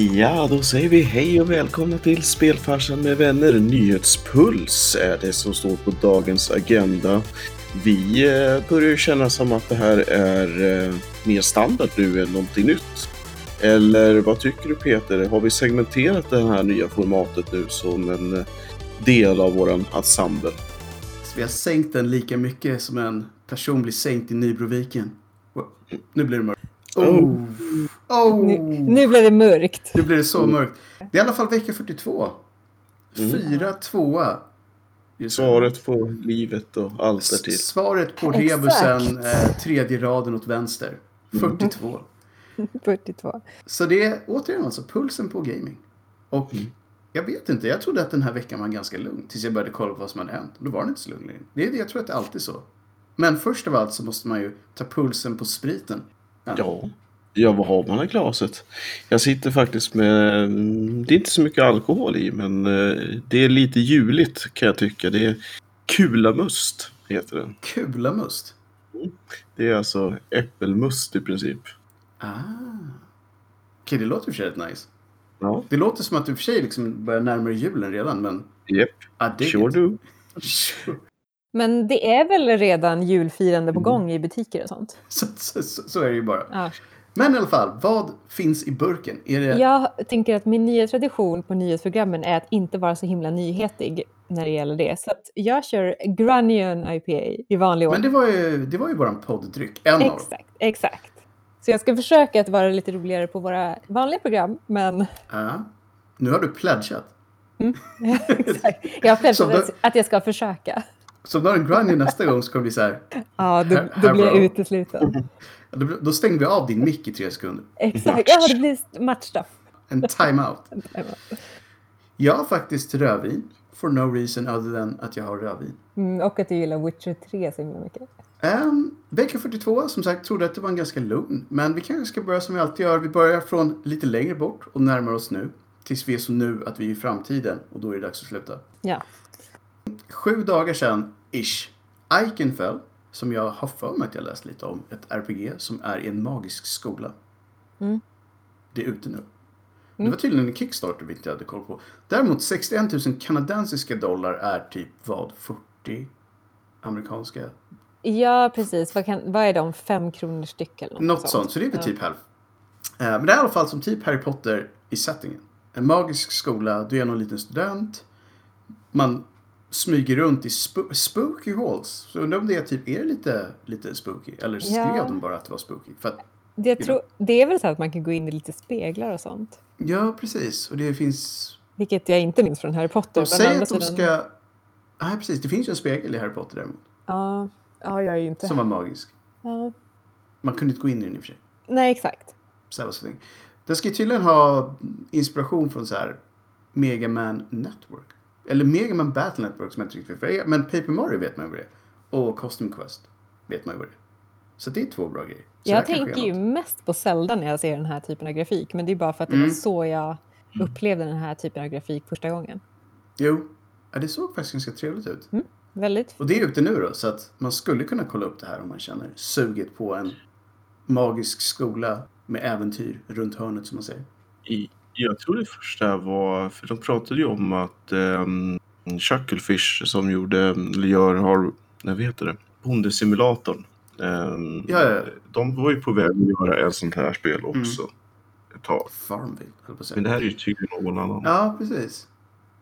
Ja, då säger vi hej och välkomna till Spelfarsan med vänner. Nyhetspuls är det som står på dagens agenda. Vi eh, börjar känna som att det här är eh, mer standard nu än någonting nytt. Eller vad tycker du Peter? Har vi segmenterat det här nya formatet nu som en eh, del av våran ensemble? Så vi har sänkt den lika mycket som en person blir sänkt i Nybroviken. Nu blir det mörkt. Oh. Oh. Nu, nu blev det mörkt. Nu blir det så mörkt. Det är i alla fall vecka 42. Mm. Fyra tvåa. Just det. Svaret på livet och allt därtill. Svaret på rebusen, eh, tredje raden åt vänster. 42. 42. Så det är återigen alltså pulsen på gaming. Och jag vet inte, jag trodde att den här veckan var ganska lugn. Tills jag började kolla på vad som hade hänt. Då var den inte så lugn längre. Det är det, jag tror att det är alltid så. Men först av allt så måste man ju ta pulsen på spriten. Ja. Ja, vad har man i glaset? Jag sitter faktiskt med, mm, det är inte så mycket alkohol i, men eh, det är lite juligt kan jag tycka. Det är kulamust, heter den. Kulamust. Det är alltså äppelmust i princip. Ah. Okej, det låter i och för sig rätt nice. Ja, Det låter som att du i och för sig liksom börjar närma dig julen redan, men... japp. I dig Sure do. Sure. Men det är väl redan julfirande på gång i butiker och sånt? Så, så, så, så är det ju bara. Ja. Men i alla fall, vad finns i burken? Är det... Jag tänker att min nya tradition på nyhetsprogrammen är att inte vara så himla nyhetig när det gäller det. Så jag kör Grunion IPA i vanlig Men ordning. det var ju, det var ju våran podddryck. En av dem. Exakt, exakt. Så jag ska försöka att vara lite roligare på våra vanliga program, men Ja. Nu har du pledgat. exakt. jag har att, att jag ska försöka. Så när du grinder nästa gång så kommer det bli så här. Ja, då, Här- då blir jag utesluten. Då, då stänger vi av din mick i tre sekunder. Exakt, ja det blir match då. En timeout. Jag har faktiskt rödvin. For no reason other than att jag har rödvin. Mm, och att du gillar Witcher 3 så himla mycket. Um, vecka 42, som sagt, trodde att det var en ganska lugn. Men vi kanske ska börja som vi alltid gör. Vi börjar från lite längre bort och närmar oss nu. Tills vi är så nu att vi är i framtiden och då är det dags att sluta. Ja. Sju dagar sedan, ish, Ikenfell, som jag har för mig att jag läst lite om, ett RPG som är i en magisk skola. Mm. Det är ute nu. Det var tydligen en Kickstarter vi inte hade koll på. Däremot 61 000 kanadensiska dollar är typ vad? 40 amerikanska? Ja, precis. Vad, kan, vad är de? Fem kronor styck eller något, Något sånt, så det är väl Ja. typ hälft. Eh, Men det är i alla fall som typ Harry Potter i settingen. En magisk skola, du är någon liten student. Man smyger runt i sp- spooky halls. Så undrar om det är typ är lite, lite spooky. Eller skrev Ja. de bara att det var spooky? För att, Det, tror, det är väl så att man kan gå in i lite speglar och sånt. ja, precis. Och det finns... Vilket jag inte minns från Harry Potter. De säger att de ska... Nej, precis. Det finns ju en spegel i Harry Potter däremot. Ja, ja, jag är ju inte... Som var magisk. Ja. Man kunde inte gå in i den i och för sig. Nej, exakt. Den ska ju tydligen ha inspiration från så här Mega Man Network. Eller Mega Man Battle Network som jag inte riktigt vet. Men Paper Mario vet man ju vad det är. Och Costume Quest vet man ju vad det är. Så det är två bra grejer. Så jag tänker ju mest på Zelda när jag ser den här typen av grafik. Men det är bara för att det Mm. var så jag upplevde den här typen av grafik första gången. Jo, ja, det såg faktiskt ganska trevligt ut. Väldigt. Och det är ute nu då. Så att man skulle kunna kolla upp det här om man känner suget på en magisk skola med äventyr runt hörnet som man säger. I, jag tror det första var, för de pratade ju om att um, Chucklefish som gjorde, eller gör, har, vad heter det, bondesimulatorn. ehm, Ja, ja. De var ju på väg att göra ett sånt här spel också. Ett tag. Farmville. Men det här är ju tydligen någon annan. Ja, precis.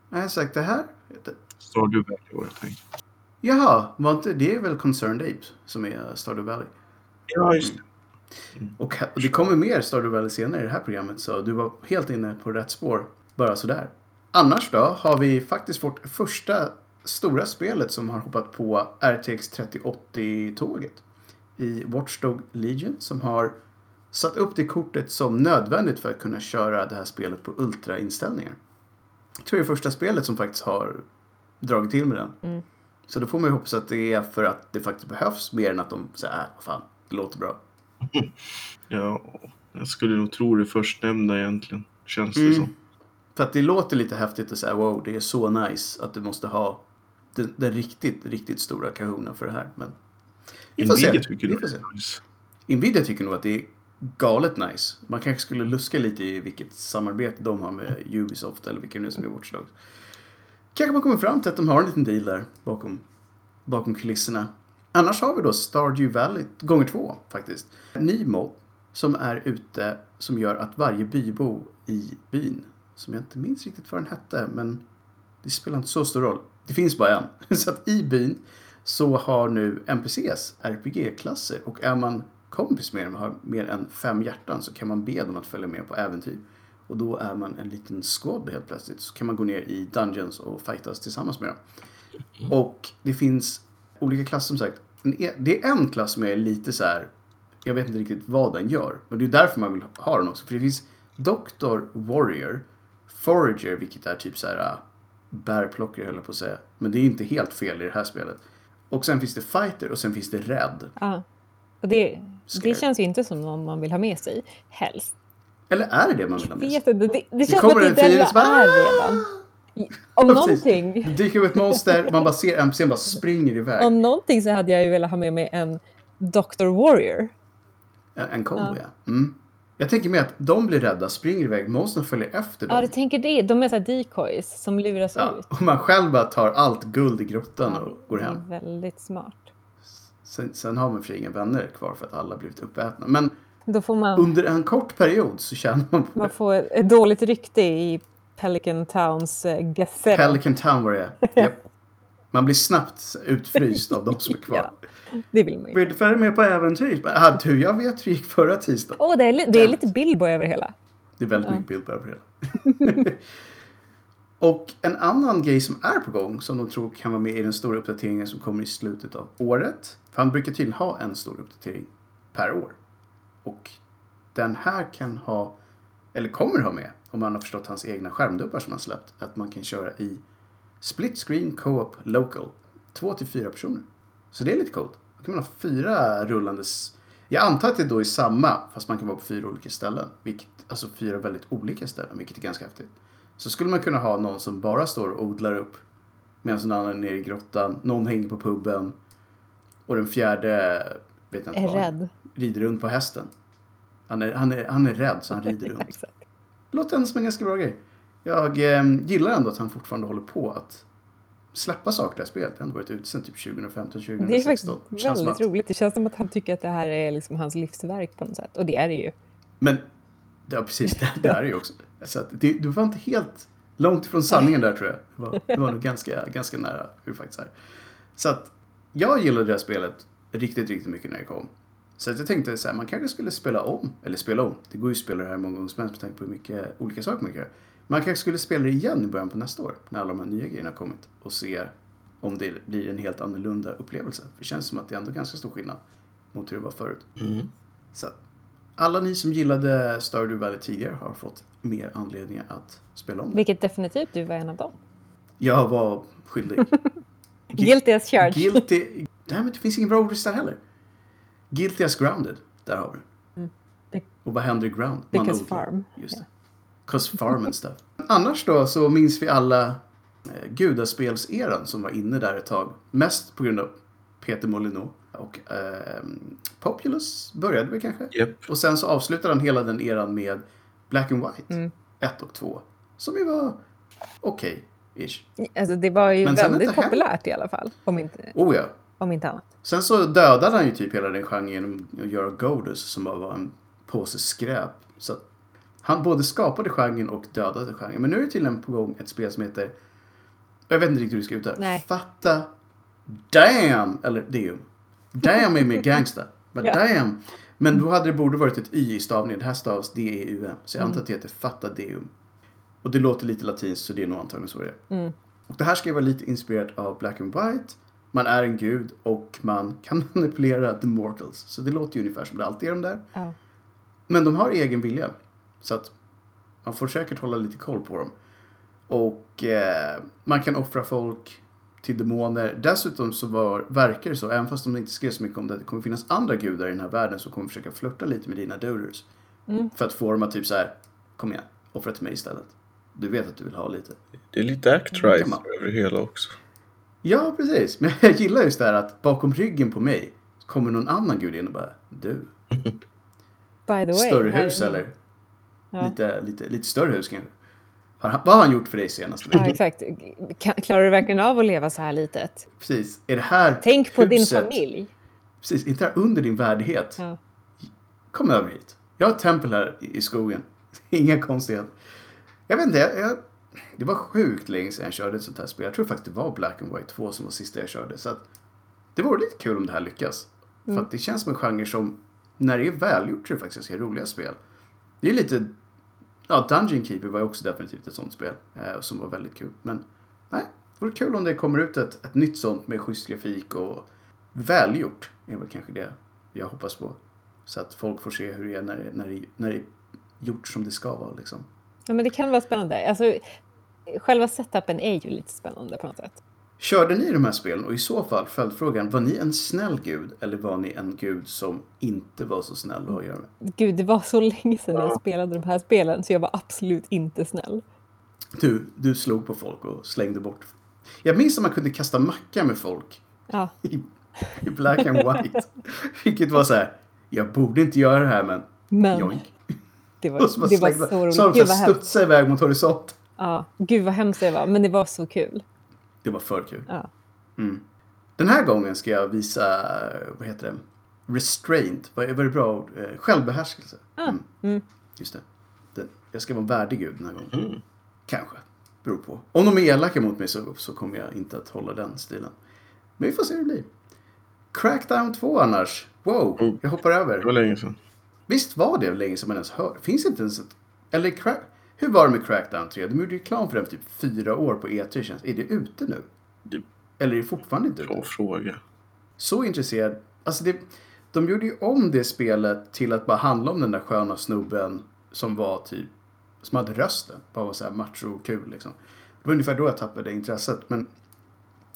Jag har sagt det här. Stardew Valley var jag tänkt. Jaha, det är väl Concerned Apes som är Stardew Valley? Ja, just det. Och det kommer mer Stardew Valley senare i det här programmet så du var helt inne på rätt spår. Bara sådär. Annars då har vi faktiskt vårt första stora spelet som har hoppat på RTX 3080-tåget. I Watchdog Legion som har satt upp det kortet som nödvändigt för att kunna köra det här spelet på ultrainställningar. Jag tror det är första spelet som faktiskt har dragit till med den. Mm. Så då får man ju hoppas att det är för att det faktiskt behövs mer än att de säger äh, vad fan, det låter bra. Ja, jag skulle nog tro det förstnämnda egentligen. Känns det Mm. som. För att det låter lite häftigt att säga wow, det är så nice att du måste ha den, den riktigt, riktigt stora kahonen för det här. Men vi får se. Nvidia tycker Vi får se. nice. Nvidia tycker nog att det är galet nice. Man kanske skulle luska lite i vilket samarbete de har med Ubisoft eller vilka nu som är Watch Dogs. Kanske man kommer fram till att de har en liten deal där bakom, bakom kulisserna. Annars har vi då Stardew Valley gånger två faktiskt. Nimo som är ute som gör att varje bybo i byn, som jag inte minns riktigt vad den hette, men det spelar inte så stor roll. Det finns bara en. Så att i byn så har nu NPCs RPG-klasser och är man kompis med dem och har mer än fem hjärtan så kan man be dem att följa med på äventyr. Och då är man en liten squad helt plötsligt. Så kan man gå ner i dungeons och fightas tillsammans med dem. Och det finns olika klasser som sagt. E- det är en klass som är lite så här. Jag vet inte riktigt vad den gör. Men det är därför man vill ha den också. För det finns Doctor Warrior. Forager, vilket är typ så här äh, bärplockare höll jag på att säga. Men det är inte helt fel i det här spelet. Och sen finns det Fighter och sen finns det Rädd. Ja. Och det, det känns ju inte som någon man vill ha med sig, helst. Eller är det det man vill ha med sig? Vet inte, det, det känns som att det är den är redan. Om Ja, någonting, Dyker upp ett monster, man bara ser NPCn bara springer iväg. om någonting så hade jag ju velat ha med mig en Dr. Warrior. En, en kombo, ja. Ja. Mm. Jag tänker mig att de blir rädda, springer iväg, monstren följer efter dem. Ja, du tänker det. De är så här decoys som luras Ja, ut. och man själv bara tar allt guld i grottan och går det är hem. väldigt smart. Sen, sen har man för inga vänner kvar för att alla blivit uppätna. Men Då får man, under en kort period så tjänar man på man det. får ett dåligt rykte i Pelican Towns uh, Gazette. Pelican Town var det Japp. Man blir snabbt utfryst av de som är kvar. Ja. Det vill man ju. Vill du följa med på äventyr? Ah, du, jag vet hur det gick förra tisdagen. Åh, det, är, det är lite Bilbo över hela. Det är väldigt mycket bild på det hela. Och en annan grej som är på gång som de tror kan vara med i den stora uppdateringen som kommer i slutet av året. För han brukar tydligen ha en stor uppdatering per år. Och den här kan ha, eller kommer ha med, om man har förstått hans egna skärmdumpar som han släppt, att man kan köra i split screen co-op local. Två till fyra personer. Så det är lite coolt. Då kan man ha fyra rullandes... Jag antar att det då är samma, fast man kan vara på fyra olika ställen. Vilket, alltså fyra väldigt olika ställen, vilket är ganska häftigt. Så skulle man kunna ha någon som bara står och odlar upp medan någon annan är nere i grottan, någon hänger på puben och den fjärde vet jag inte Är vad, rädd. rider runt på hästen. Han är, han, är, han är rädd så han rider runt. Exakt. Låter ändå som en ganska bra grej. Jag eh, gillar ändå att han fortfarande håller på att släppa saker i det här spelet. Det har ändå varit ute sedan typ 2015, 2016. Det är faktiskt väldigt att- roligt. Det känns som att han tycker att det här är liksom hans livsverk på något sätt. Och det är det ju. Men, ja precis, det, det är det ju också. Så det, du var inte helt långt ifrån sanningen där tror jag. Det var, det var nog ganska, ganska nära hur det faktiskt är. Så att jag gillade det här spelet riktigt, riktigt mycket när det kom. Så att jag tänkte så här, man kanske skulle spela om, eller spela om, det går ju att spela det här många gånger som helst med tanke på hur mycket olika saker man kan göra. Man kanske skulle spela det igen i början på nästa år, när alla de här nya grejerna har kommit och se om det blir en helt annorlunda upplevelse. För det känns som att det är ändå ganska stor skillnad mot hur det var förut. Så att alla ni som gillade Stardew Valley tidigare har fått mer anledningar att spela om. Vilket definitivt du var en av dem. Jag var skyldig. Guilty as charged. Guilty... Nej, men det finns ingen bra ordlista heller. Guilty as grounded. Där har vi det. Be- Och vad händer i ground? Man Because odlar. farm. Just det. Cause farm and stuff. Annars då så minns vi alla eh, gudaspelseran som var inne där ett tag. Mest på grund av Peter Molyneux. Och eh, Populous började vi kanske. Japp. Och sen så avslutade han hela den eran med Black and White. Mm. 1 och 2. Som ju var okej. Ish. Alltså, det var ju Men väldigt populärt i alla fall. Om inte, Oh ja. Om inte annat. Sen så dödade han ju typ hela den genren genom att göra Godus som bara var en påse skräp. Så att han både skapade genren och dödade genren. Men nu är det tydligen på gång ett spel som heter... Jag vet inte riktigt hur det ska uttala. Nej. Fatta Damn! Eller Deum. Damn är med gangsta. Men Ja. damn! Men då hade det borde varit ett y i stavningen. Det här stavas D-E-U-M. Så jag Mm. antar att det heter Fatta Deum. Och det låter lite latinskt så det är nog antagligen så det är. Mm. Och det här ska ju vara lite inspirerat av Black and White. Man är en gud och man kan manipulera the mortals. Så det låter ju ungefär som det alltid är de där. Ja. Men de har egen vilja. Så att man får säkert hålla lite koll på dem. Och eh, man kan offra folk till demoner. Dessutom så var, verkar det så, även fast de inte skrev så mycket om det, det kommer finnas andra gudar i den här världen som kommer försöka flirta lite med dina doders. Mm. För att få dem att typ så här, kom igen, offra till mig istället. Du vet att du vill ha lite. Det är lite act-right Kan man. över det hela också. Ja, precis. Men jag gillar just det här att bakom ryggen på mig kommer någon annan gud in och bara du. By the way. större hus eller? Ja. Lite, lite, lite större hus kanske? Vad har han gjort för dig senast? Ja, exakt. Klarar du verkligen av att leva så här litet? Precis. Är det här Tänk på din huset- familj. Precis, inte här under din värdighet. Ja. Kom över hit. Jag har ett tempel här i, i skogen. Inga konstigheter. Jag vet inte, jag, jag, det var sjukt länge sedan jag körde ett sånt här spel. Jag tror faktiskt det var Black and White 2 som var sista jag körde. Så att, det vore lite kul om det här lyckas. För att det känns som en genre som, när det är välgjort, tror jag faktiskt är roliga spel. Det är lite... Ja, Dungeon Keeper var ju också definitivt ett sånt spel. Eh, som var väldigt kul. Men nej, det vore kul om det kommer ut ett, ett nytt sånt med schysst grafik och välgjort. är väl kanske det jag hoppas på. Så att folk får se hur det är när det, när det, när det är gjort som det ska vara. Liksom. Ja, men det kan vara spännande. Alltså, själva setupen är ju lite spännande på något sätt. Körde ni de här spelen och i så fall följdfrågan, var ni en snäll gud eller var ni en gud som inte var så snäll att göra med? Gud, det var så länge sedan jag spelade de här spelen så jag var absolut inte snäll. Du, du slog på folk och slängde bort. Jag minns att man kunde kasta macka med folk Ja, i, i black and white. Vilket var så här, jag borde inte göra det här men men joink. det var, Och så det var så roligt. Så de studsade iväg mot horisont. Ja, gud vad hemskt det var, men det var så kul. Det var för kul. Ja. Mm. Den här gången ska jag visa, vad heter det? Restraint. Vad är vad är det bra ord? Eh, Självbehärskelse. Ah, mm. Just det. Den, jag ska vara värdig gud den här gången. Kanske. Beror på. Om de är elaka mot mig så, så kommer jag inte att hålla den stilen. Men vi får se hur det blir. Crackdown 2 annars. Wow, Mm. jag hoppar över. Det var länge sedan. Visst var det länge som man ens hör? Finns inte ens ett... Eller crack... Hur var det med Crackdown 3? De gjorde reklam för den för typ fyra år på E3 känns. Är det ute nu? Det- Eller är det fortfarande inte ute? Bra fråga. Så intresserad. Alltså det, de gjorde ju om det spelet till att bara handla om den där sköna snubben som var typ, som hade rösten. Bara var så här macho och kul liksom. Det var ungefär då jag tappade intresset. Men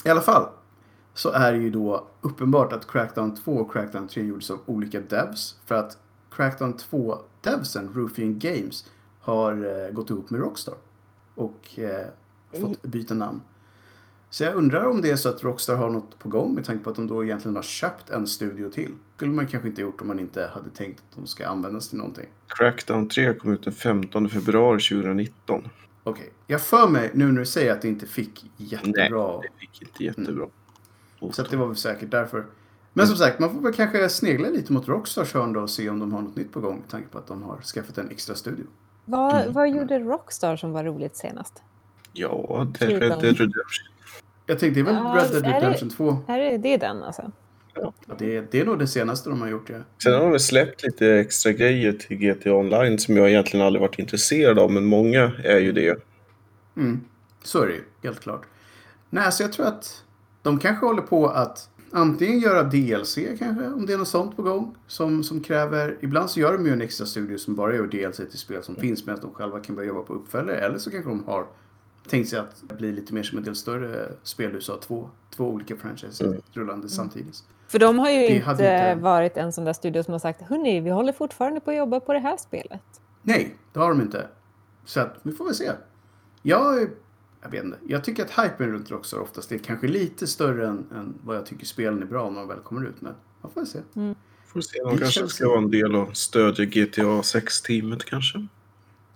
i alla fall så är det ju då uppenbart att Crackdown 2 och Crackdown 3 gjordes av olika devs. För att Crackdown 2-devsen, Ruffian Games, har eh, gått ihop med Rockstar. Och eh, fått byta namn. Så jag undrar om det är så att Rockstar har något på gång med tanke på att de då egentligen har köpt en studio till. skulle man kanske inte gjort om man inte hade tänkt att de ska användas till någonting. Crackdown 3 kom ut den 15 februari 2019. Okej, jag för mig nu när du säger att det inte fick jättebra. Det fick inte jättebra. Så att det var väl säkert därför. Men som sagt, man får väl kanske snegla lite mot Rockstars hörn då och se om de har något nytt på gång med tanke på att de har skaffat en extra studio. Vad, Mm. vad gjorde Rockstar som var roligt senast? Ja, det är Red Dead Redemption. Jag tänkte det är väl Ja, Red Dead det- Redemption 2. Är det, det är den alltså? Ja, det, det är nog det senaste de har gjort, ja. Sen har de släppt lite extra grejer till GTA Online som jag egentligen aldrig varit intresserad av, men många är ju det. Mm. Så är det ju, helt klart. Nej, så jag tror att de kanske håller på att antingen göra DLC kanske, om det är något sånt på gång. Som, som kräver, ibland så gör de ju en extra studio som bara gör DLC till spel som finns medan de själva kan börja jobba på uppföljare. Eller så kanske de har tänkt sig att bli lite mer som en del större spelhus och ha två, två olika franchises Mm. rullande samtidigt. För de har ju Det inte, inte- varit en sån där studio som har sagt Hörni, vi håller fortfarande på att jobba på det här spelet. Nej, det har de inte. Så att, vi får väl se. Jag, jag vet inte. Jag tycker att hypen runt Rockstar oftast är kanske lite större än, än vad jag tycker spelen är bra när de väl kommer ut. Men man får se. Får se, de Det kanske känns- ska vara en del och stödja GTA 6-teamet kanske.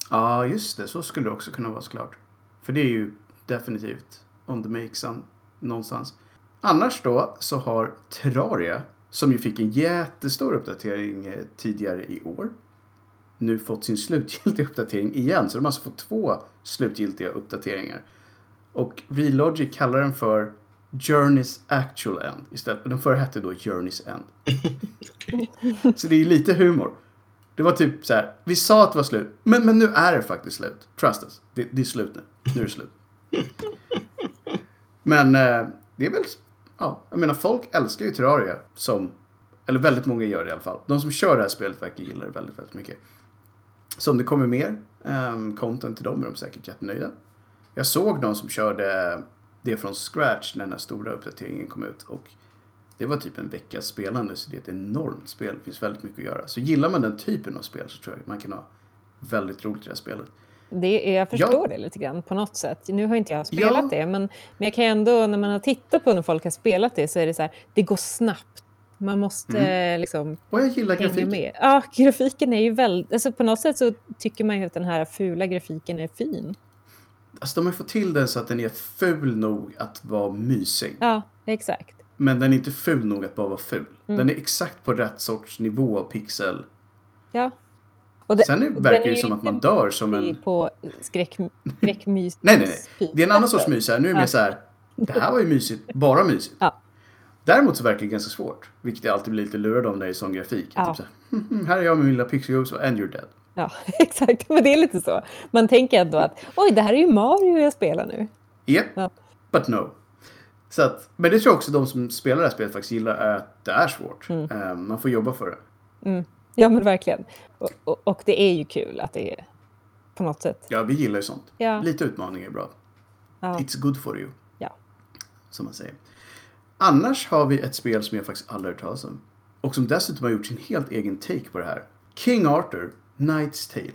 Ja, just det. Så skulle det också kunna vara såklart. För det är ju definitivt on the make some, någonstans. Annars då så har Terraria, som ju fick en jättestor uppdatering eh, tidigare i år, nu fått sin slutgiltiga uppdatering igen. Så de har alltså fått två slutgiltiga uppdateringar. Och Relogic kallar den för Journey's Actual End istället. Den förra hette då Journey's End. så det är lite humor. Det var typ så här, vi sa att det var slut, men, men nu är det faktiskt slut. Trust us, det, det är slut nu. Nu är det slut. men eh, det är väl, ja, jag menar folk älskar ju Terraria som, eller väldigt många gör det i alla fall. De som kör det här spelet verkar gilla det väldigt, väldigt mycket. Så om det kommer mer um, content till dem är de säkert jättenöjda. Jag såg någon som körde det från scratch när den här stora uppdateringen kom ut. Och det var typ en veckas spelande så det är ett enormt spel. Det finns väldigt mycket att göra. Så gillar man den typen av spel så tror jag man kan ha väldigt roligt i det här spelet. Det, är- jag förstår Ja. det lite grann på något sätt. Nu har inte jag spelat Ja. det, men, men jag kan ändå, när man har tittat på när folk har spelat det, så är det så här, det går snabbt. Man måste liksom Och jag gillar grafiken. med. Ja, grafiken är ju väldigt... Alltså på något sätt så tycker man ju att den här fula grafiken är fin. Alltså de har fått till den så att den är ful nog att vara mysig. Ja, exakt. Men den är inte ful nog att bara vara ful. Mm. Den är exakt på rätt sorts nivå av pixel. Ja. Och det- Sen och verkar det ju som att man dör som en... På skräck, skräckmys. Nej, nej, nej. Det är en annan sorts mys här. Nu är det Ja. så här. Det här var ju mysigt. Bara mysigt. Ja. Däremot så verkar det ganska svårt. Vilket jag alltid blir lite lurad om när det är sån grafik. Ja. Typ så här, "Mhm, här är jag med min lilla pixel ghost och and you're dead. Ja, exakt. Men det är lite så. Man tänker ändå att oj, det här är ju Mario jag spelar nu. Yep. Ja. But no. Så att, men det tror jag också de som spelar det här spelet faktiskt gillar är att det är svårt. Mm. Eh, man får jobba för det. Ja, men verkligen. Och, och, och det är ju kul att det är på något sätt. Ja, vi gillar ju sånt. Ja. Lite utmaning är bra. Ja. It's good for you, Ja. som man säger. Annars har vi ett spel som jag faktiskt aldrig hört talas om. Och som dessutom har gjort sin helt egen take på det här. King Arthur, Knight's Tale.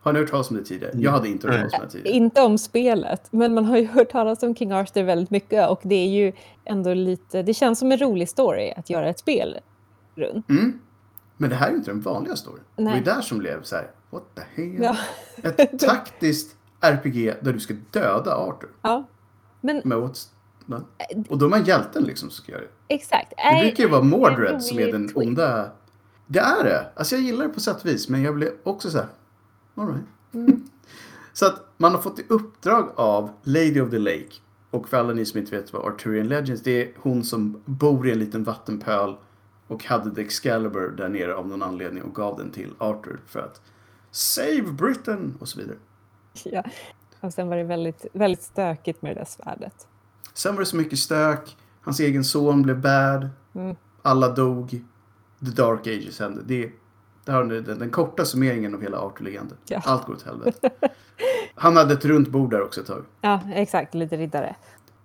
Har ni hört talas om det tidigare? Jag hade inte hört Nej. talas om det tidigare. Inte om spelet, men man har ju hört talas om King Arthur väldigt mycket och det är ju ändå lite, det känns som en rolig story att göra ett spel runt. Mm. Men det här är ju inte den vanliga storyn. Det var ju Nej. där som blev så här, what the hell? Ja. Ett taktiskt RPG där du ska döda Arthur. Ja, men Men what's... Och då är man hjälten liksom som ska göra det. exakt. Det brukar ju vara Mordred som är den onda... Det är det. Alltså jag gillar det på sätt och vis, men jag blir också så här... All right. Mm. så att man har fått i uppdrag av Lady of the Lake. Och för alla ni som inte vet vad Arthurian Legends, det är hon som bor i en liten vattenpöl och hade The Excalibur där nere av någon anledning och gav den till Arthur för att Save Britain och så vidare. Ja. Och sen var det väldigt, väldigt stökigt med det där svärdet. Sen var det så mycket stök. Hans egen son blev bad. Mm. Alla dog. The Dark Ages hände. Det, det här är den, den korta summeringen av hela Arthur-legenden. Ja. Allt går åt helvete. Han hade ett runt bord där också ett tag. Ja, exakt. Lite riddare.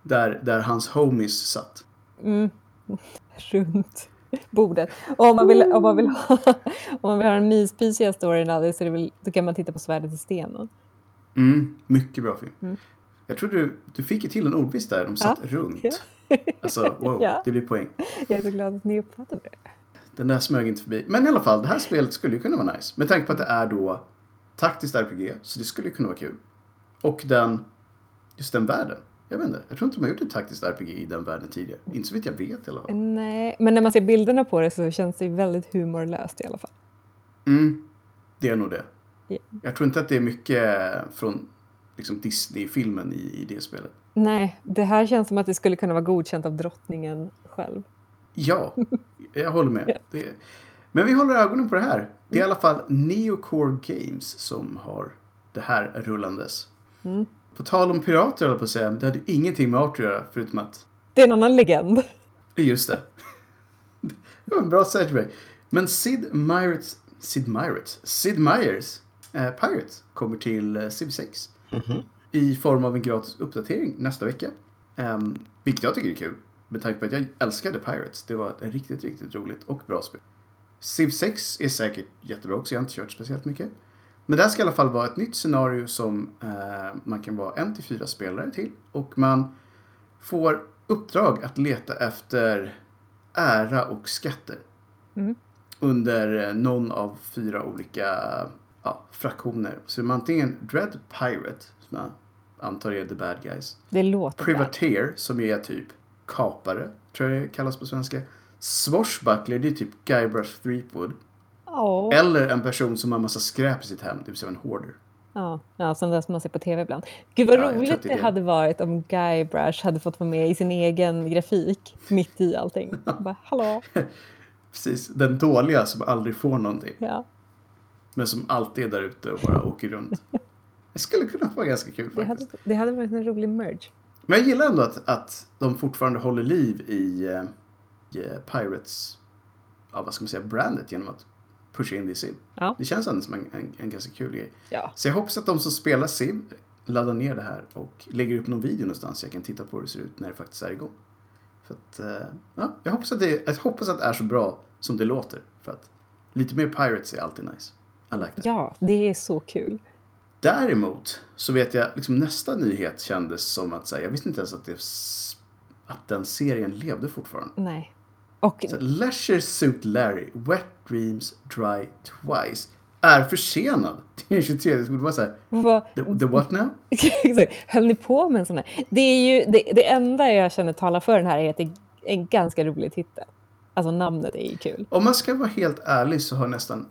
Där, där hans homies satt. Mm. Runt bordet. Och om man vill, om man vill, ha, om man vill ha den myspysiga storyn det så väl, då kan man titta på Svärdet i stenen. Mm, mycket bra film. Mm. Jag tror du, du fick ju till en ordvits där. De satt Ja. runt. Ja. Alltså, wow. Ja. Det blir poäng. Jag är så glad att ni uppfattade det. Den där smög inte förbi. Men i alla fall, det här spelet skulle ju kunna vara nice. Med tanke på att det är då taktiskt RPG, så det skulle ju kunna vara kul. Och den, just den världen. Jag vet inte, jag tror inte de har gjort ett taktiskt RPG i den världen tidigare. Inte så vitt jag vet i alla fall. Nej, men när man ser bilderna på det så känns det väldigt humorlöst i alla fall. Mm, det är nog det. Ja. Jag tror inte att det är mycket från liksom Disney-filmen i, i det spelet. Nej, det här känns som att det skulle kunna vara godkänt av drottningen själv. Ja, jag håller med. Det, men vi håller ögonen på det här. Det är i alla fall Neocore Games som har det här rullandes. Mm. På tal om pirater höll på att säga, det hade ingenting med Arthur att göra förutom att, Det är en annan legend. just det. Det var en bra segway. Men Sid Meier's, Sid Meier's, Sid Meier's eh, Pirates kommer till eh, Civ 6. Mhm. I form av en gratis uppdatering nästa vecka. Um, vilket jag tycker är kul. Med tanke på att jag älskade Pirates. Det var ett riktigt, riktigt roligt och bra spel. Civ 6 är säkert jättebra också. Jag har inte kört speciellt mycket. Men det här ska i alla fall vara ett nytt scenario som eh, man kan vara en till fyra spelare till. Och man får uppdrag att leta efter ära och skatter. Mm. Under eh, någon av fyra olika ja, fraktioner. Så man antingen Dread Pirate, som jag antar är the bad guys. Det låter. Privateer, som är typ kapare, tror jag det kallas på svenska. Swashbuckler, det är typ Guybrush Threepwood. Ja, Eller en person som har massa skräp i sitt hem, det vill säga en hoarder. ja, ja, som det som man ser på tv ibland. Gud vad Ja, roligt det det. hade varit om Guybrush hade fått vara med i sin egen grafik mitt i allting. Bara, hallå? Precis, den dåliga som aldrig får någonting. Ja, Men som alltid är där ute och bara åker runt. Det skulle kunna vara ganska kul det faktiskt. hade, det hade varit en rolig merge. Men jag gillar ändå att, att de fortfarande håller liv i, eh, i Pirates, ja vad ska man säga, brandet genom att pusha in det i Civ. Ja. Det känns ändå som en, en, en ganska kul grej. Ja, Så jag hoppas att de som spelar Civ laddar ner det här och lägger upp någon video någonstans så jag kan titta på hur det ser ut när det faktiskt är igång. För att, eh, ja, jag, hoppas att det, jag hoppas att det är så bra som det låter. För att lite mer Pirates är alltid nice. I like that. ja, det är så kul. Däremot så vet jag, liksom nästa nyhet kändes som att säga, jag visste inte ens att, det, att den serien levde fortfarande. Nej. Och Så Leisure Suit Larry, Wet Dreams Dry Twice, är försenad till den 23. Det skulle vara så här, vad, the, the what now? Höll ni på med en sån här? Det, är ju, det, det enda jag känner talar för den här är att det är en ganska rolig titel. Alltså namnet är ju kul. Om man ska vara helt ärlig så har nästan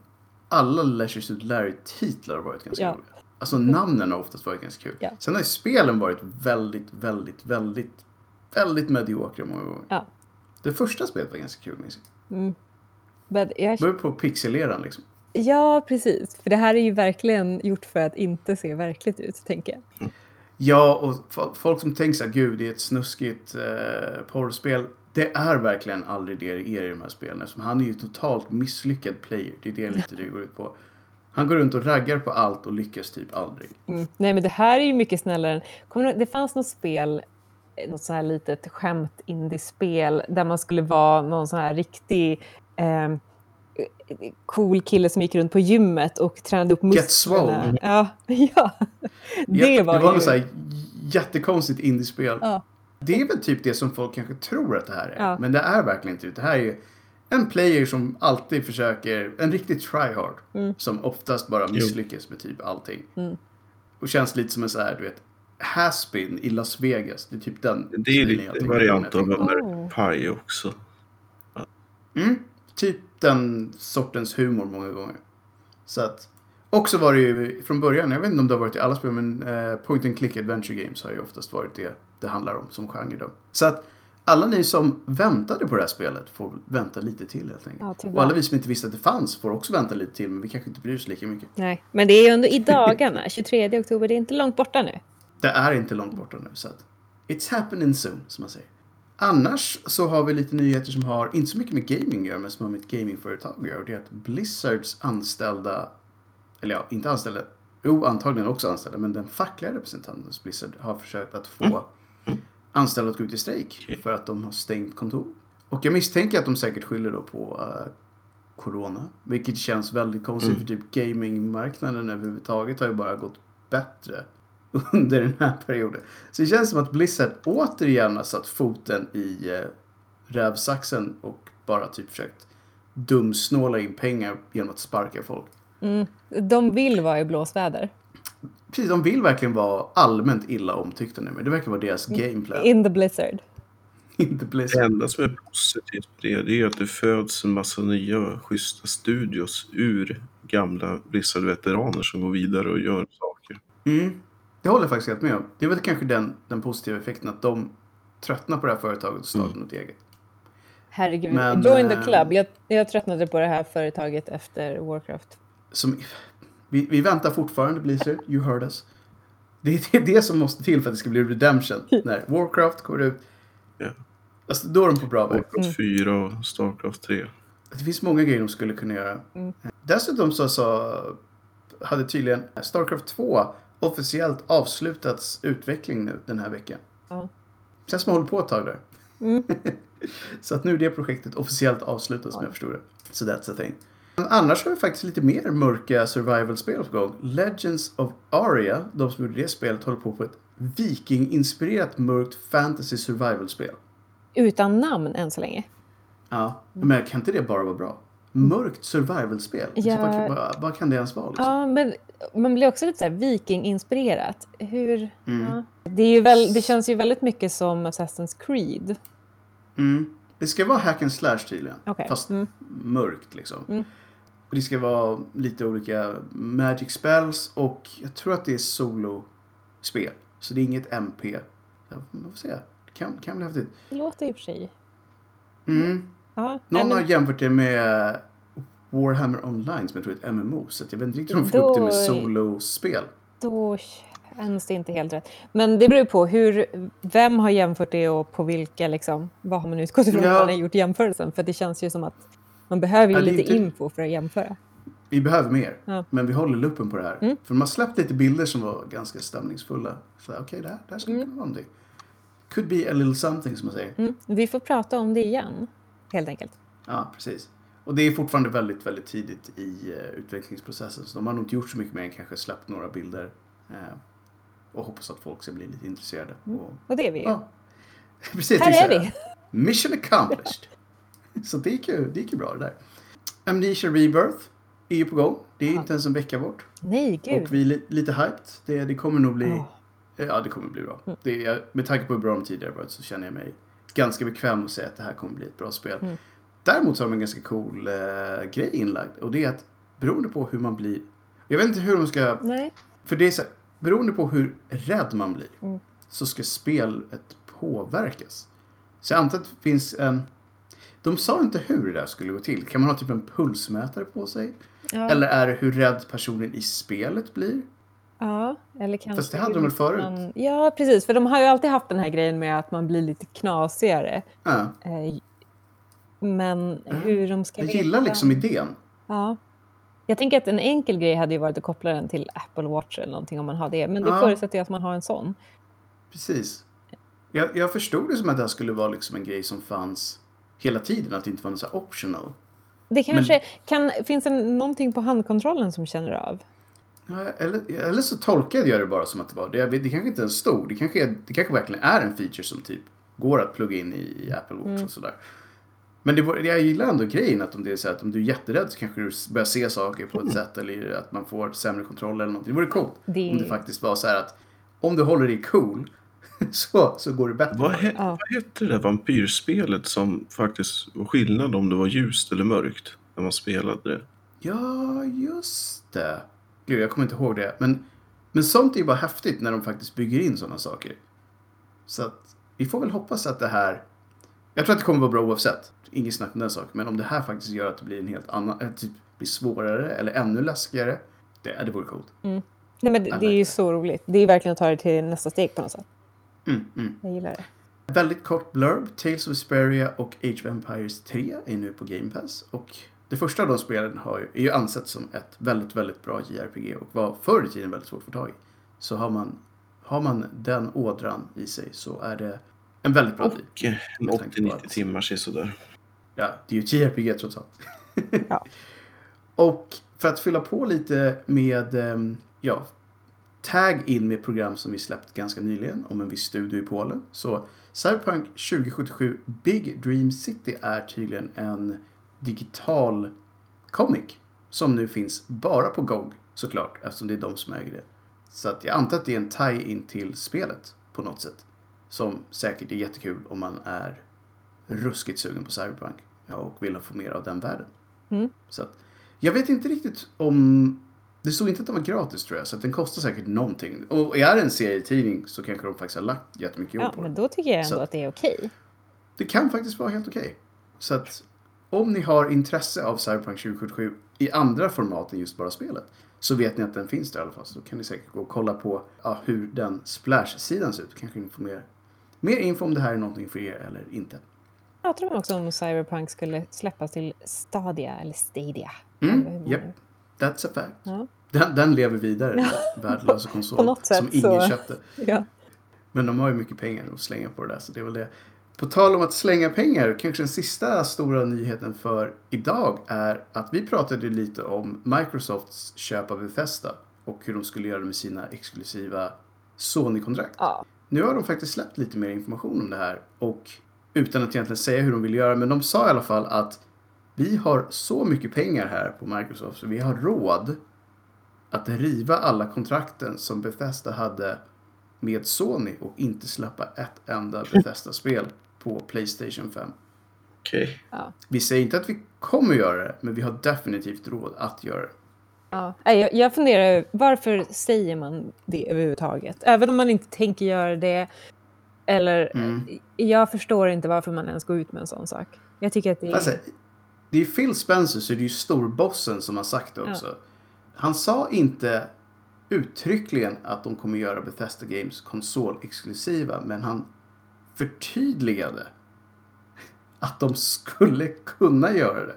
alla Leisure Suit Larry-titlar varit ganska Ja. roliga. Alltså namnen har oftast varit ganska kul. Ja. Sen har ju spelen varit väldigt, väldigt, väldigt, väldigt mediokra många gånger. Ja. Det första spelet var ganska kul minns jag. Mm. Men jag, Det var ju på pixeleran liksom. ja, precis. För det här är ju verkligen gjort för att inte se verkligt ut, tänker jag. Ja, och fo- folk som tänker så här, gud det är ett snuskigt eh, porrspel. Det är verkligen aldrig det det är i de här spelen. Eftersom han är ju totalt misslyckad player. Det är det lite det går ut på. Han går runt och raggar på allt och lyckas typ aldrig. Mm. Nej, men det här är ju mycket snällare. Kommer det fanns något spel, eh, något så här litet skämt indie-spel där man skulle vara någon sån här riktig eh, cool kille som gick runt på gymmet och tränade upp musklerna. Get swole. Ja, ja. Det Ja, var, det var ju... något så här jättekonstigt indiespel. Ja. Det är väl typ det som folk kanske tror att det här är. Ja. Men det är verkligen inte det. Det här är ju en player som alltid försöker, en riktig tryhard. Mm. Som oftast bara misslyckas med typ allting. Och känns lite som en så här, du vet, Haspin i Las Vegas. Det är typ den Det är lite när variant av tänker på- American Pie också. Mm, typ den sortens humor många gånger. Så att, också var det ju från början, jag vet inte om det har varit i alla spel, men eh, point and click adventure games har ju oftast varit det det handlar om som genre då. Så att alla ni som väntade på det här spelet får vänta lite till helt enkelt. Ja. Och alla vi som inte visste att det fanns får också vänta lite till, men vi kanske inte bryr oss lika mycket. Nej, men det är ju ändå i dagarna, 23 oktober, det är inte långt borta nu. Det är inte långt borta nu, så att it's happening soon, som man säger. Annars så har vi lite nyheter som har, inte så mycket med gaming att göra, men som har med ett gamingföretag att göra. Och det är att Blizzards anställda, eller ja, inte anställda, jo antagligen också anställda, men den fackliga representanten hos Blizzard har försökt att få anställda att gå ut i strejk för att de har stängt kontor. Och jag misstänker att de säkert skyller då på eh, Corona, vilket känns väldigt konstigt för typ gamingmarknaden överhuvudtaget har ju bara gått bättre under den här perioden. Så det känns som att Blizzard återigen har satt foten i eh, rävsaxen och bara typ försökt dumsnåla in pengar genom att sparka folk. Mm. De vill vara i blåsväder. Precis, de vill verkligen vara allmänt illa omtyckta nu, men det verkar vara deras gameplan. In the blizzard. Inte Det Blizzard. enda som är positivt med det, det är att det föds en massa nya schyssta studios ur gamla Blizzard-veteraner som går vidare och gör saker. Mm. Det håller jag faktiskt helt med om. Det är väl kanske den, den positiva effekten att de tröttnar på det här företaget och startar något eget. Herregud, Men, join the eh, club. Jag, jag tröttnade på det här företaget efter Warcraft. Som, vi, vi väntar fortfarande Blizzard, you heard us. Det är det, som måste till för att det ska bli redemption. När Warcraft går ut. Ja. Alltså, då är de på bra väg. Warcraft 4 och Starcraft 3. Det finns många grejer de skulle kunna göra. Mm. Dessutom så, så hade tydligen Starcraft 2 officiellt avslutats utveckling nu den här veckan. Ja. Känns som hållit på ett tag där. Mm. så att nu är det projektet officiellt avslutat som jag förstår det. Så that's a thing. Annars har vi faktiskt lite mer mörka survival-spel på gång. Legends of Aria, de som gjorde det spelet, håller på på ett viking-inspirerat mörkt fantasy survival-spel. Utan namn än så länge. Ja, men kan inte det bara vara bra? Mörkt survival-spel? Liksom, Ja. vad, vad, vad kan det ens vara? Liksom? Ja, men man blir också lite så här viking-inspirerat. Hur... Mm. Ja. Det, är ju väl, det känns ju väldigt mycket som Assassin's Creed. Mm. Det ska vara hack and slash tydligen. Okej. Fast Mm. mörkt liksom. Det ska vara lite olika magic spells och jag tror att det är solo-spel. Så det är inget MP. Ja, man får se. Det kan, kan bli häftigt. Det låter i och för sig... Mm. Nej, Någon men- har jämfört det med Warhammer Online som jag tror är ett MMO. Så jag vet inte riktigt om de Då upp det med solospel. Då känns det inte helt rätt. Men det beror på hur, vem har jämfört det och på vilka, liksom, vad har man utgått ifrån Ja. när man har gjort jämförelsen? För det känns ju som att man behöver ju Ja, lite inte- info för att jämföra. Vi behöver mer. Ja. Men vi håller luppen på det här. Mm. För de har släppt lite bilder som var ganska stämningsfulla. Okej, det här, det här skulle Mm. kunna vara någonting. Could be a little something som man säger. Mm. Vi får prata om det igen, helt enkelt. Ja, precis. Och det är fortfarande väldigt, väldigt tidigt i uh, utvecklingsprocessen. Så de har nog inte gjort så mycket mer än kanske släppt några bilder. eh, och hoppas att folk ska bli lite intresserade. Och, Och det är vi ju. ja. Precis, Här är vi. Mission accomplished. Så det gick, ju, det gick ju bra det där. Amnesia Rebirth är ju på gång. Det är Ja. inte ens en vecka bort. Nej, gud. Och vi är li, lite hyped. Det, det kommer nog bli... Ja. Ja, det kommer bli bra. Mm. Det med tanke på hur bra de tidigare varit så känner jag mig ganska bekväm att säga att det här kommer bli ett bra spel. Mm. Däremot så har de en ganska cool eh, grej inlagd. Och det är att beroende på hur man blir... Jag vet inte hur de ska... Nej. För det är så här, beroende på hur rädd man blir Mm. så ska spelet påverkas. Så jag antar att det finns en... De sa inte hur det där skulle gå till. Kan man ha typ en pulsmätare på sig? Ja. Eller är det hur rädd personen i spelet blir? Ja, eller kanske... Fast det hade de väl förut? Man, ja, precis. För de har ju alltid haft den här grejen med att man blir lite knasigare. Ja, Eh, Men hur de ska jag gillar liksom idén. Ja. Jag tänker att en enkel grej hade ju varit att koppla den till Apple Watch eller någonting om man har det. Men det Ja. förutsätter ju att man har en sån. Precis. Jag, jag förstod det som att det här skulle vara liksom en grej som fanns hela tiden. Att det inte var något så optional. Det kanske kan, finns det någonting på handkontrollen som känner av? Eller, eller så tolkade jag det bara som att det var det. Det kanske inte är en stor. Det kanske, är, det kanske verkligen är en feature som typ går att plugga in i, Apple Watch Mm. och sådär. Men det, jag gillar ändå grejen att om det är så att om du är jätterädd så kanske du börjar se saker på ett sätt eller att man får sämre kontroll eller någonting. Det vore coolt Det- om det faktiskt var så här att om du håller dig cool så, så går det bättre. Vad, he- Ja. vad hette det där vampyrspelet som faktiskt var skillnad om det var ljust eller mörkt när man spelade det? Ja, just det. Gud, jag kommer inte ihåg det. Men, men sånt är ju bara häftigt när de faktiskt bygger in sådana saker. Så att vi får väl hoppas att det här... Jag tror att det kommer vara bra oavsett. Inget snack om den saken. Men om det här faktiskt gör att det blir en helt annan... Att det blir svårare eller ännu läskigare. Det, det vore coolt. Nej, men det, det är ju så roligt. Det är verkligen att ta det till nästa steg på något sätt. Mm, mm. Jag gillar det. Väldigt kort blurb. Tales of Vesperia och Age of Empires 3 är nu på Game Pass. Och det första av de spelen har ju, är ju ansett som ett väldigt, väldigt bra JRPG och var förr i tiden väldigt svårt att få tag i. Så har man, har man den ådran i sig så är det en väldigt bra tid. Och eh, en Med tanke på 80-90 att- timmar sådär. Ja, det är ju ett JRPG trots allt. Ja. Och för att fylla på lite med, ehm, ja, tag in med program som vi släppt ganska nyligen om en viss studio i Polen. Så Cyberpunk 2077 Big Dream City är tydligen en digital comic som nu finns bara på GOG såklart eftersom det är de som äger det. Så att jag antar att det är en tie-in till spelet på något sätt. Som säkert är jättekul om man är ruskigt sugen på Cyberpunk ja, och vill få mer av den världen. Mm. Så att, jag vet inte riktigt om... Det stod inte att den var gratis tror jag, så att den kostar säkert någonting. Och är det en serietidning så kanske de faktiskt har lagt jättemycket jobb Ja, på men då tycker jag ändå Så- att det är okej. Det kan faktiskt vara helt okej. Så att om ni har intresse av Cyberpunk 2077 i andra format än just bara spelet så vet ni att den finns där i alla fall. Så då kan ni säkert gå och kolla på ja, hur den Splash-sidan ser ut. Kanske ni får mer, mer info om det här är någonting för er eller inte. Pratar de också om Cyberpunk skulle släppas till Stadia eller Stadia? Mm, japp. That's a fact. Ja. Den, den lever vidare, den värdelösa konsol som ingen så- köpte. Ja. Men de har ju mycket pengar att slänga på det där, så det är väl det. På tal om att slänga pengar, kanske den sista stora nyheten för idag är att vi pratade lite om Microsofts köp av Bethesda och hur de skulle göra med sina exklusiva Sony-kontrakt. ja. Nu har de faktiskt släppt lite mer information om det här och utan att egentligen säga hur de vill göra, men de sa i alla fall att vi har så mycket pengar här på Microsoft så vi har råd att riva alla kontrakten som Bethesda hade med Sony och inte släppa ett enda Bethesda-spel på Playstation 5. Okej. ja. Vi säger inte att vi kommer göra det, men vi har definitivt råd att göra det. Ja. Jag funderar, varför säger man det överhuvudtaget? Även om man inte tänker göra det. Eller, Mm. jag förstår inte varför man ens går ut med en sån sak. Jag tycker att det är... Alltså, det är Phil Spencer så det är ju storbossen som har sagt det också. Han sa inte uttryckligen att de kommer göra Bethesda Games konsolexklusiva men han förtydligade att de skulle kunna göra det.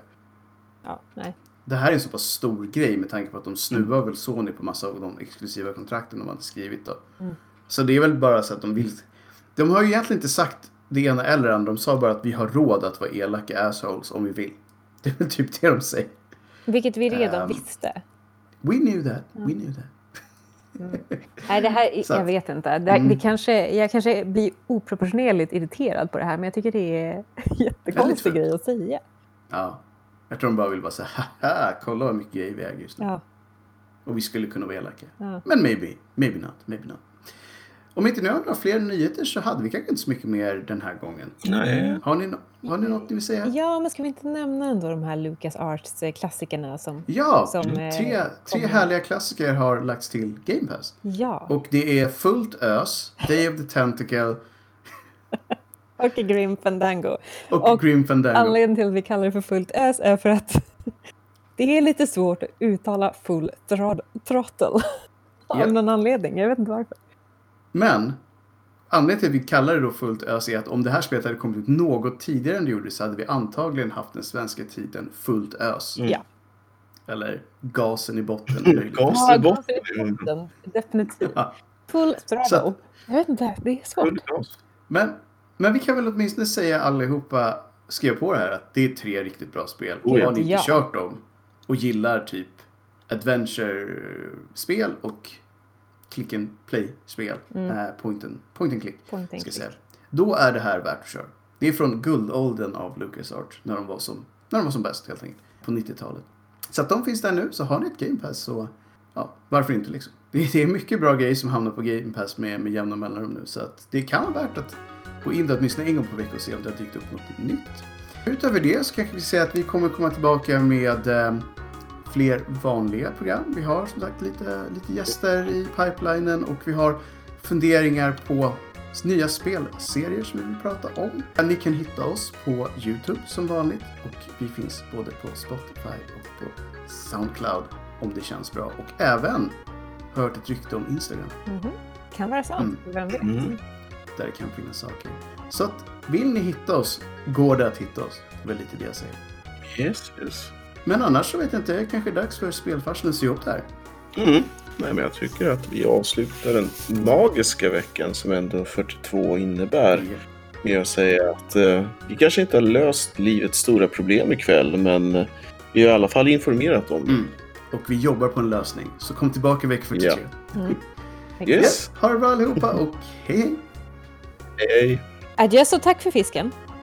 ja, nej. Det här är en så pass stor grej med tanke på att de snuvar väl Sony på massa av de exklusiva kontrakten de hade skrivit då. Mm. Så det är väl bara så att de vill... De har ju egentligen inte sagt det ena eller det andra. De sa bara att vi har råd att vara elaka assholes om vi vill. Det är väl typ det de säger. Vilket vi redan Ehm, visste. We knew that. We knew that. Nej, det här, Så jag vet inte. Det, Mm. det kanske, jag kanske blir oproportionerligt irriterad på det här, men jag tycker det är en jättekonstig grej att säga. Ja. Jag tror de bara vill bara säga haha, kolla vad mycket grejer vi äger just nu. Ja. Och vi skulle kunna vara elaka. Ja. Men maybe, maybe not, maybe not. Om inte ni har några fler nyheter så hade vi kanske inte så mycket mer den här gången. Nej. Har ni, no- har ni något ni vill säga? ja, men ska vi inte nämna ändå de här Lucas Arts-klassikerna som... Ja, Som, eh, tre, tre kommer. härliga klassiker har lagts till Game Pass. Ja, Och det är fullt ös, Day of the Tentacle och Grim Fandango. och, Och Grim Fandango. Anledningen till att vi kallar det för fullt ös är för att det är lite svårt att uttala full throttle. Av Ja. någon anledning, jag vet inte varför. Men anledningen till att vi kallar det då fullt ös är att om det här spelet hade kommit ut något tidigare än det gjorde så hade vi antagligen haft den svenska titeln fullt ös. Mm. Ja. Eller gasen i botten. Gas Ja, i botten. botten, Definitivt. Ja. Full throttle. Jag vet inte, det är svårt. Men, men vi kan väl åtminstone säga allihopa, skriva på det här, att det är tre riktigt bra spel. Ja. Har ni inte Ja. kört dem och gillar typ adventure-spel och click and play-spel, Mm. eh, point, and, point and click, Point and ska click. säga. Då är det här värt att köra. Det är från guldåldern av LucasArts, när de var som, när de var som bäst helt enkelt, på 90-talet. Så att de finns där nu, så har ni ett Game Pass så, ja, varför inte liksom. Det, det är mycket bra grejer som hamnar på Game Pass med, med jämna mellanrum nu, så att det kan vara värt att gå in där åtminstone en gång per vecka och se om det har dykt upp något nytt. Utöver det så kanske vi säger att vi kommer komma tillbaka med eh, fler vanliga program. Vi har som sagt lite, lite gäster i pipelinen och vi har funderingar på nya spelserier som vi vill prata om. Ni kan hitta oss på Youtube som vanligt och vi finns både på Spotify och på Soundcloud om det känns bra och även hört ett rykte om Instagram Mhm. Kan vara sant, Mm. vem vet? Mm. där det kan finnas saker. Så att vill ni hitta oss går det att hitta oss. Det är väl lite det jag säger. Yes, yes. Men annars så vet jag inte, det är kanske dags för spelfarsen att se upp det här. Mm. Nej, men jag tycker att vi avslutar den magiska veckan som ändå 42 innebär med att säga att eh, vi kanske inte har löst livets stora problem ikväll, men eh, vi har i alla fall informerat om det. Mm. Och vi jobbar på en lösning. Så kom tillbaka vecka 43. Ja. Mm. Yes. Ha det bra allihopa och hej hej! Hej. Adjöss och tack för fisken.